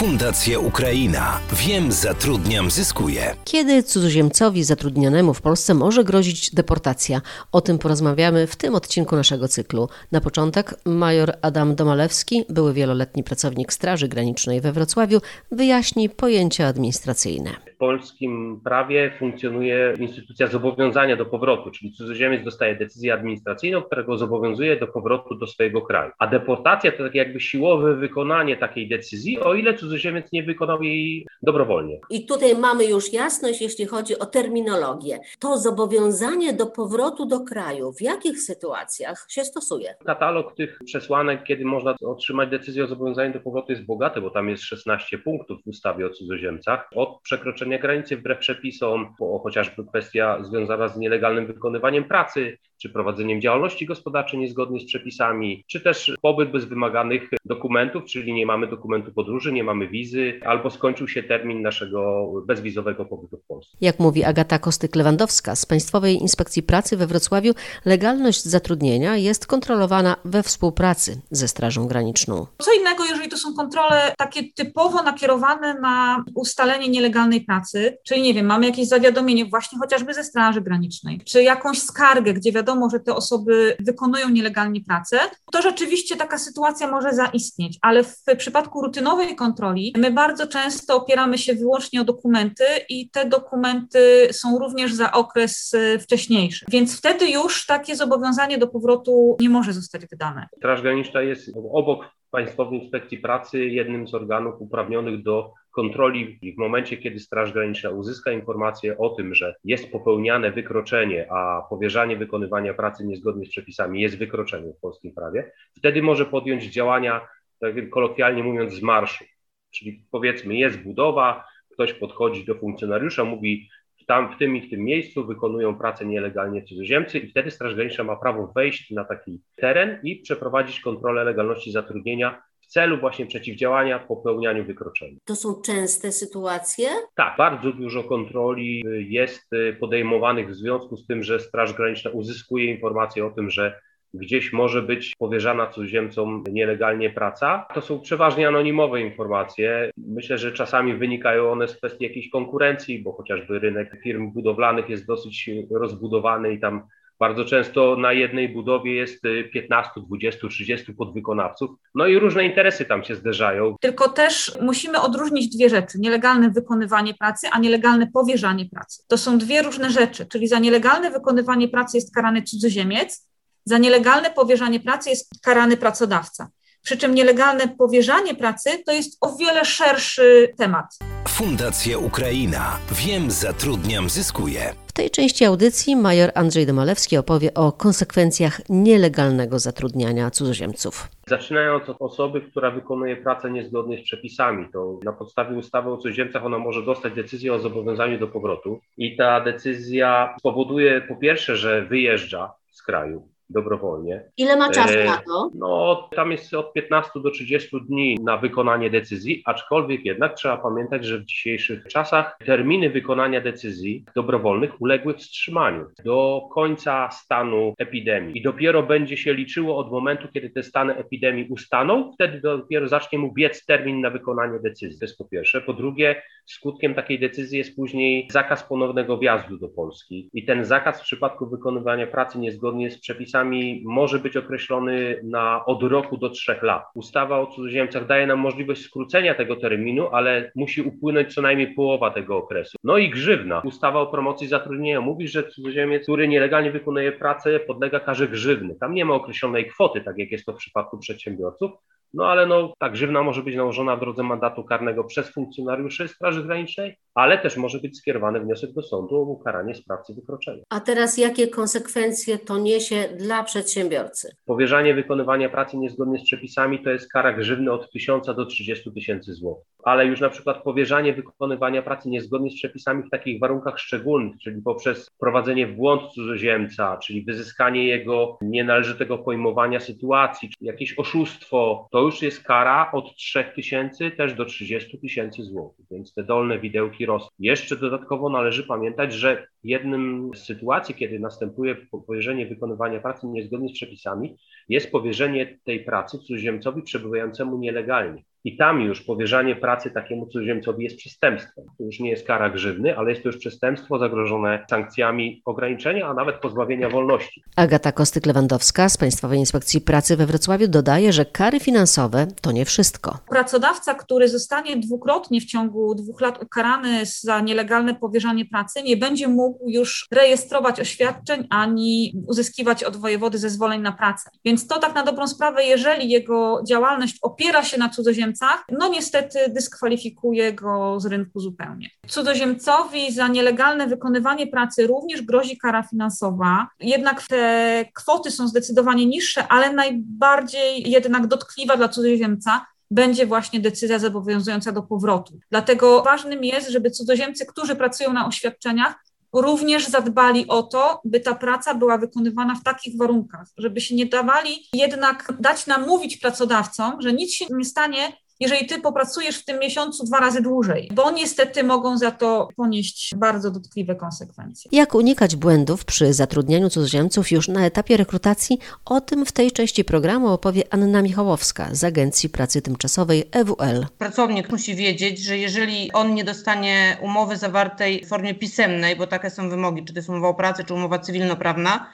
Fundacja Ukraina. Wiem, zatrudniam, zyskuję. Kiedy cudzoziemcowi zatrudnionemu w Polsce może grozić deportacja? O tym porozmawiamy w tym odcinku naszego cyklu. Na początek major Adam Domalewski, były wieloletni pracownik Straży Granicznej we Wrocławiu, wyjaśni pojęcia administracyjne polskim prawie funkcjonuje instytucja zobowiązania do powrotu, czyli cudzoziemiec dostaje decyzję administracyjną, która go zobowiązuje do powrotu do swojego kraju. A deportacja to tak jakby siłowe wykonanie takiej decyzji, o ile cudzoziemiec nie wykonał jej dobrowolnie. I tutaj mamy już jasność, jeśli chodzi o terminologię. To zobowiązanie do powrotu do kraju, w jakich sytuacjach się stosuje? Katalog tych przesłanek, kiedy można otrzymać decyzję o zobowiązaniu do powrotu jest bogaty, bo tam jest 16 punktów w ustawie o cudzoziemcach. Od przekroczenia przekroczenia granicy wbrew przepisom, chociażby kwestia związana z nielegalnym wykonywaniem pracy, czy prowadzeniem działalności gospodarczej niezgodnie z przepisami, czy też pobyt bez wymaganych dokumentów, czyli nie mamy dokumentu podróży, nie mamy wizy, albo skończył się termin naszego bezwizowego pobytu w Polsce. Jak mówi Agata Kostyk-Lewandowska z Państwowej Inspekcji Pracy we Wrocławiu, legalność zatrudnienia jest kontrolowana we współpracy ze Strażą Graniczną. Co innego, jeżeli to są kontrole takie typowo nakierowane na ustalenie nielegalnej pracy, czyli nie wiem, mamy jakieś zawiadomienie właśnie chociażby ze Straży Granicznej, czy jakąś skargę, gdzie wiadomo, wiadomo, że te osoby wykonują nielegalnie pracę, to rzeczywiście taka sytuacja może zaistnieć, ale w przypadku rutynowej kontroli my bardzo często opieramy się wyłącznie o dokumenty i te dokumenty są również za okres e, wcześniejszy. Więc wtedy już takie zobowiązanie do powrotu nie może zostać wydane. Straż Graniczna jest obok Państwowej Inspekcji Pracy jednym z organów uprawnionych do kontroli w momencie, kiedy Straż Graniczna uzyska informację o tym, że jest popełniane wykroczenie, a powierzanie wykonywania pracy niezgodnie z przepisami jest wykroczeniem w polskim prawie, wtedy może podjąć działania, tak kolokwialnie mówiąc, z marszu. Czyli powiedzmy, jest budowa, ktoś podchodzi do funkcjonariusza, mówi, tam w tym i w tym miejscu wykonują pracę nielegalnie cudzoziemcy i wtedy Straż Graniczna ma prawo wejść na taki teren i przeprowadzić kontrolę legalności zatrudnienia celu właśnie przeciwdziałania popełnianiu wykroczeń. To są częste sytuacje? Tak, bardzo dużo kontroli jest podejmowanych w związku z tym, że Straż Graniczna uzyskuje informacje o tym, że gdzieś może być powierzana cudzoziemcom nielegalnie praca. To są przeważnie anonimowe informacje. Myślę, że czasami wynikają one z kwestii jakiejś konkurencji, bo chociażby rynek firm budowlanych jest dosyć rozbudowany i tam bardzo często na jednej budowie jest 15, 20, 30 podwykonawców, no i różne interesy tam się zderzają. Tylko też musimy odróżnić dwie rzeczy: nielegalne wykonywanie pracy, a nielegalne powierzanie pracy. To są dwie różne rzeczy, czyli za nielegalne wykonywanie pracy jest karany cudzoziemiec, za nielegalne powierzanie pracy jest karany pracodawca. Przy czym nielegalne powierzanie pracy to jest o wiele szerszy temat. Fundacja Ukraina. Wiem, zatrudniam, zyskuję. W tej części audycji major Andrzej Domalewski opowie o konsekwencjach nielegalnego zatrudniania cudzoziemców. Zaczynając od osoby, która wykonuje pracę niezgodnie z przepisami, to na podstawie ustawy o cudzoziemcach ona może dostać decyzję o zobowiązaniu do powrotu i ta decyzja spowoduje po pierwsze, że wyjeżdża z kraju, dobrowolnie. Ile ma czasu e, na to? No, tam jest od 15 do 30 dni na wykonanie decyzji, aczkolwiek jednak trzeba pamiętać, że w dzisiejszych czasach terminy wykonania decyzji dobrowolnych uległy wstrzymaniu do końca stanu epidemii i dopiero będzie się liczyło od momentu, kiedy te stany epidemii ustaną, wtedy dopiero zacznie mu biec termin na wykonanie decyzji. To jest po pierwsze. Po drugie, skutkiem takiej decyzji jest później zakaz ponownego wjazdu do Polski i ten zakaz w przypadku wykonywania pracy niezgodnie z przepisami przepisami może być określony na od roku do trzech lat. Ustawa o cudzoziemcach daje nam możliwość skrócenia tego terminu, ale musi upłynąć co najmniej połowa tego okresu. No i grzywna. Ustawa o promocji zatrudnienia mówi, że cudzoziemiec, który nielegalnie wykonuje pracę, podlega karze grzywny. Tam nie ma określonej kwoty, tak jak jest to w przypadku przedsiębiorców, no ale no, ta grzywna może być nałożona w drodze mandatu karnego przez funkcjonariuszy Straży Granicznej, ale też może być skierowany wniosek do sądu o ukaranie sprawcy wykroczenia. A teraz jakie konsekwencje to niesie dla przedsiębiorcy? Powierzanie wykonywania pracy niezgodnie z przepisami to jest kara grzywny od 1000 do 30 tysięcy złotych. Ale już na przykład powierzanie wykonywania pracy niezgodnie z przepisami w takich warunkach szczególnych, czyli poprzez prowadzenie w błąd cudzoziemca, czyli wyzyskanie jego nienależytego pojmowania sytuacji, czy jakieś oszustwo, to już jest kara od 3 tysięcy też do 30 tysięcy złotych. Więc te dolne widełki rosną. Jeszcze dodatkowo należy pamiętać, że jednym z sytuacji, kiedy następuje powierzenie wykonywania pracy niezgodnie z przepisami, jest powierzenie tej pracy cudzoziemcowi przebywającemu nielegalnie. i tam już powierzanie pracy takiemu cudzoziemcowi jest przestępstwem. To już nie jest kara grzywny, ale jest to już przestępstwo zagrożone sankcjami ograniczenia, a nawet pozbawienia wolności. Agata Kostyk-Lewandowska z Państwowej Inspekcji Pracy we Wrocławiu dodaje, że kary finansowe to nie wszystko. Pracodawca, który zostanie dwukrotnie w ciągu dwóch lat ukarany za nielegalne powierzanie pracy, nie będzie mógł już rejestrować oświadczeń ani uzyskiwać od wojewody zezwoleń na pracę. Więc to tak na dobrą sprawę, jeżeli jego działalność opiera się na cudzoziemcach, no niestety dyskwalifikuje go z rynku zupełnie. Cudzoziemcowi za nielegalne wykonywanie pracy również grozi kara finansowa, jednak te kwoty są zdecydowanie niższe, ale najbardziej jednak dotkliwa dla cudzoziemca będzie właśnie decyzja zobowiązująca do powrotu. Dlatego ważnym jest, żeby cudzoziemcy, którzy pracują na oświadczeniach, również zadbali o to, by ta praca była wykonywana w takich warunkach, żeby się nie dawali jednak dać namówić pracodawcom, że nic się nie stanie, jeżeli ty popracujesz w tym miesiącu dwa razy dłużej, bo niestety mogą za to ponieść bardzo dotkliwe konsekwencje. Jak unikać błędów przy zatrudnianiu cudzoziemców już na etapie rekrutacji? O tym w tej części programu opowie Anna Michałowska z Agencji Pracy Tymczasowej EWL. Pracownik musi wiedzieć, że jeżeli on nie dostanie umowy zawartej w formie pisemnej, bo takie są wymogi, czy to jest umowa o pracę, czy umowa cywilnoprawna,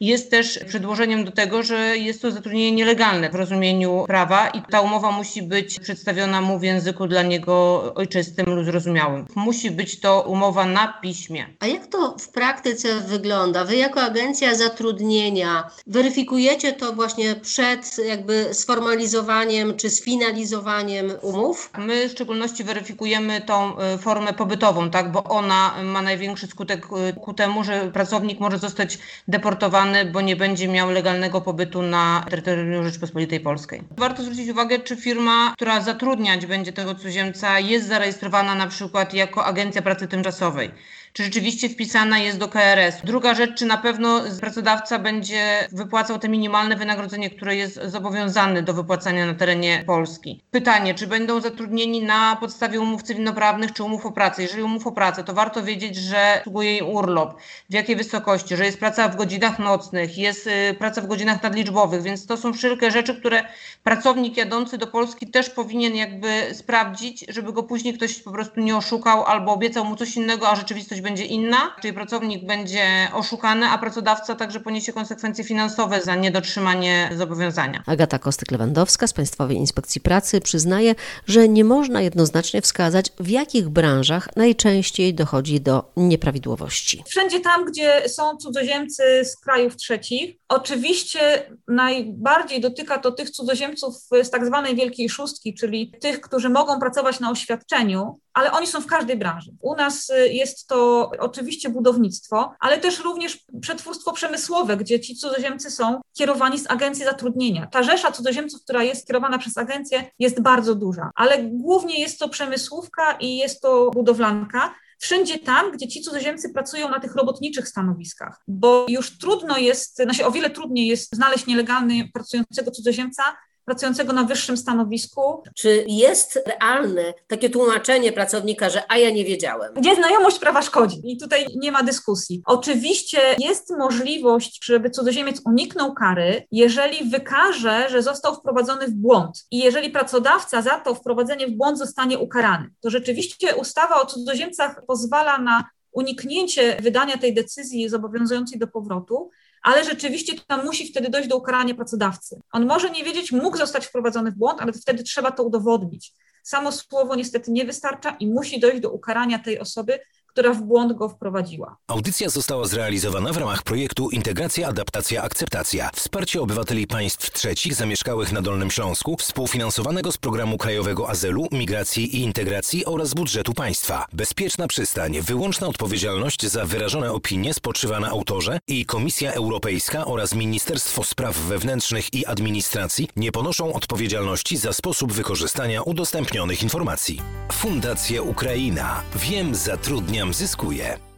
jest też przedłożeniem do tego, że jest to zatrudnienie nielegalne w rozumieniu prawa i ta umowa musi być przedstawiona mu w języku dla niego ojczystym lub zrozumiałym. Musi być to umowa na piśmie. A jak to w praktyce wygląda? Wy jako agencja zatrudnienia weryfikujecie to właśnie przed jakby sformalizowaniem czy sfinalizowaniem umów? My w szczególności weryfikujemy tą y, formę pobytową, tak, bo ona ma największy skutek y, ku temu, że pracownik może zostać deportowany, bo nie będzie miał legalnego pobytu na terytorium Rzeczypospolitej Polskiej. Warto zwrócić uwagę, czy firma, która zatrudniać będzie tego cudzoziemca, jest zarejestrowana na przykład jako agencja pracy tymczasowej czy rzeczywiście wpisana jest do KRS. Druga rzecz, czy na pewno pracodawca będzie wypłacał te minimalne wynagrodzenie, które jest zobowiązany do wypłacania na terenie Polski. Pytanie, czy będą zatrudnieni na podstawie umów cywilnoprawnych, czy umów o pracę. Jeżeli umów o pracę, to warto wiedzieć, że przysługuje jej urlop, w jakiej wysokości, że jest praca w godzinach nocnych, jest y, praca w godzinach nadliczbowych, więc to są wszelkie rzeczy, które pracownik jadący do Polski też powinien jakby sprawdzić, żeby go później ktoś po prostu nie oszukał albo obiecał mu coś innego, a rzeczywistość będzie inna, czyli pracownik będzie oszukany, a pracodawca także poniesie konsekwencje finansowe za niedotrzymanie zobowiązania. Agata Kostyk-Lewandowska z Państwowej Inspekcji Pracy przyznaje, że nie można jednoznacznie wskazać, w jakich branżach najczęściej dochodzi do nieprawidłowości. Wszędzie tam, gdzie są cudzoziemcy z krajów trzecich, oczywiście najbardziej dotyka to tych cudzoziemców z tak zwanej wielkiej szóstki, czyli tych, którzy mogą pracować na oświadczeniu, ale oni są w każdej branży. U nas jest to oczywiście budownictwo, ale też również przetwórstwo przemysłowe, gdzie ci cudzoziemcy są kierowani z agencji zatrudnienia. Ta rzesza cudzoziemców, która jest kierowana przez agencję, jest bardzo duża, ale głównie jest to przemysłówka i jest to budowlanka wszędzie tam, gdzie ci cudzoziemcy pracują na tych robotniczych stanowiskach, bo już trudno jest, znaczy o wiele trudniej jest znaleźć nielegalnie pracującego cudzoziemca pracującego na wyższym stanowisku. Czy jest realne takie tłumaczenie pracownika, że a ja nie wiedziałem? Gdzie znajomość prawa szkodzi i tutaj nie ma dyskusji. Oczywiście jest możliwość, żeby cudzoziemiec uniknął kary, jeżeli wykaże, że został wprowadzony w błąd i jeżeli pracodawca za to wprowadzenie w błąd zostanie ukarany. To rzeczywiście ustawa o cudzoziemcach pozwala na uniknięcie wydania tej decyzji zobowiązującej do powrotu, ale rzeczywiście tam musi wtedy dojść do ukarania pracodawcy. On może nie wiedzieć, mógł zostać wprowadzony w błąd, ale wtedy trzeba to udowodnić. Samo słowo niestety nie wystarcza i musi dojść do ukarania tej osoby, która w błąd go wprowadziła. Audycja została zrealizowana w ramach projektu Integracja, Adaptacja, Akceptacja. Wsparcie obywateli państw trzecich zamieszkałych na Dolnym Śląsku, współfinansowanego z Programu Krajowego Azylu, Migracji i Integracji oraz budżetu państwa. Bezpieczna przystań, wyłączna odpowiedzialność za wyrażone opinie spoczywa na autorze i Komisja Europejska oraz Ministerstwo Spraw Wewnętrznych i Administracji nie ponoszą odpowiedzialności za sposób wykorzystania udostępnionych informacji. Fundacja Ukraina. Wiem, zatrudnia zyskuję.